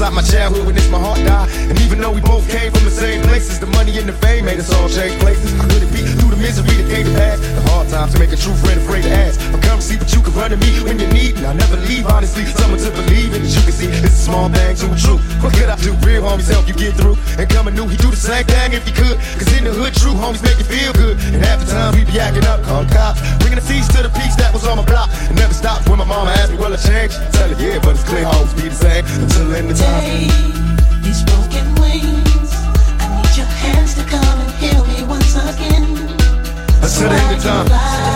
about my childhood when it's my heart died. And even though we both came from the same places, the money and the fame made us all change places. I couldn't be through the misery that came to pass. The hard times to make a true friend afraid to ask. I come see what you can run to me when you need me. I never leave, honestly. Someone to believe in. As you can see, it's a small thing too true. What could I do? Real homies help you get through. And coming new, he do the same thing if he could. Cause in the hood, true homies make you feel good. And half the time we be acting up, call cops. Bringing the seats to the peaks that was on my block. And never stopped when my mama asked me, will I change? Tell but it's clear, be the same until in the time. These broken wings, I need your hands to come and heal me once again. Until the end of time.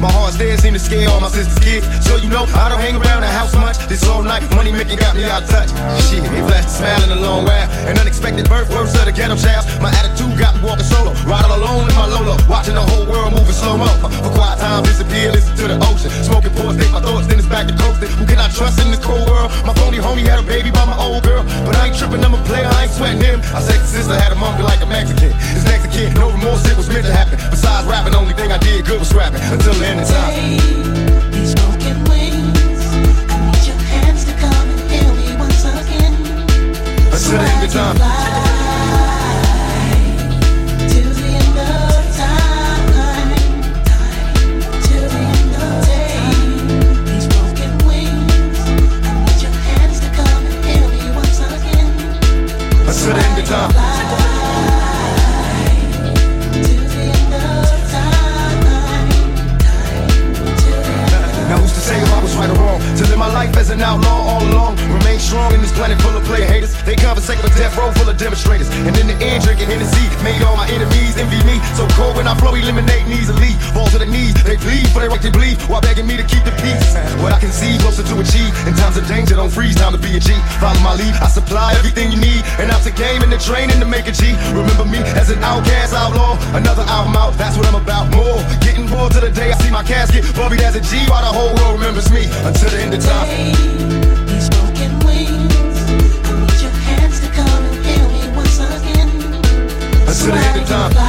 My heart heart's seem to scare all my sister's kids. So you know I don't hang around the house much. This all night money making got me out of touch. Shit, it flashed a smile in a long while. An unexpected birth, words of the ghetto child. My attitude got me walking solo, riding alone in my Lolo, watching the whole world moving slow mo. For quiet time, disappear, listen to the ocean. Smoking port, take my thoughts, then it's back to coasting. Who can I trust in this cold world? My phony homie had a baby by my old girl, but I ain't tripping, I'm a player, I ain't sweating him. I say sister had a monkey like a Mexican. His next kid, no remorse, it was meant to happen. Besides rapping, thing I did good was scrapping until the end of time. These broken wings, I need your hands to come and heal me once again. Until the end of time. An outlaw all along. Remain strong in this planet full of player haters. They conversate with death row full of demonstrators. And in the end, drinking Hennessy made all my enemies envy me. So cold when I flow, and leave. Fall to the knees, they bleed for their right to bleed while begging me to keep the peace. What I can see, closer to achieve. In times of danger, don't freeze, time to be a G. Follow my lead, I supply everything you need. And out the game and the training to make a G. Remember me as an outcast outlaw. Another album out, that's what I'm about. More on to the day I see my casket. Bobby as a G, while the whole world remembers me until the end of time. Until the end of time.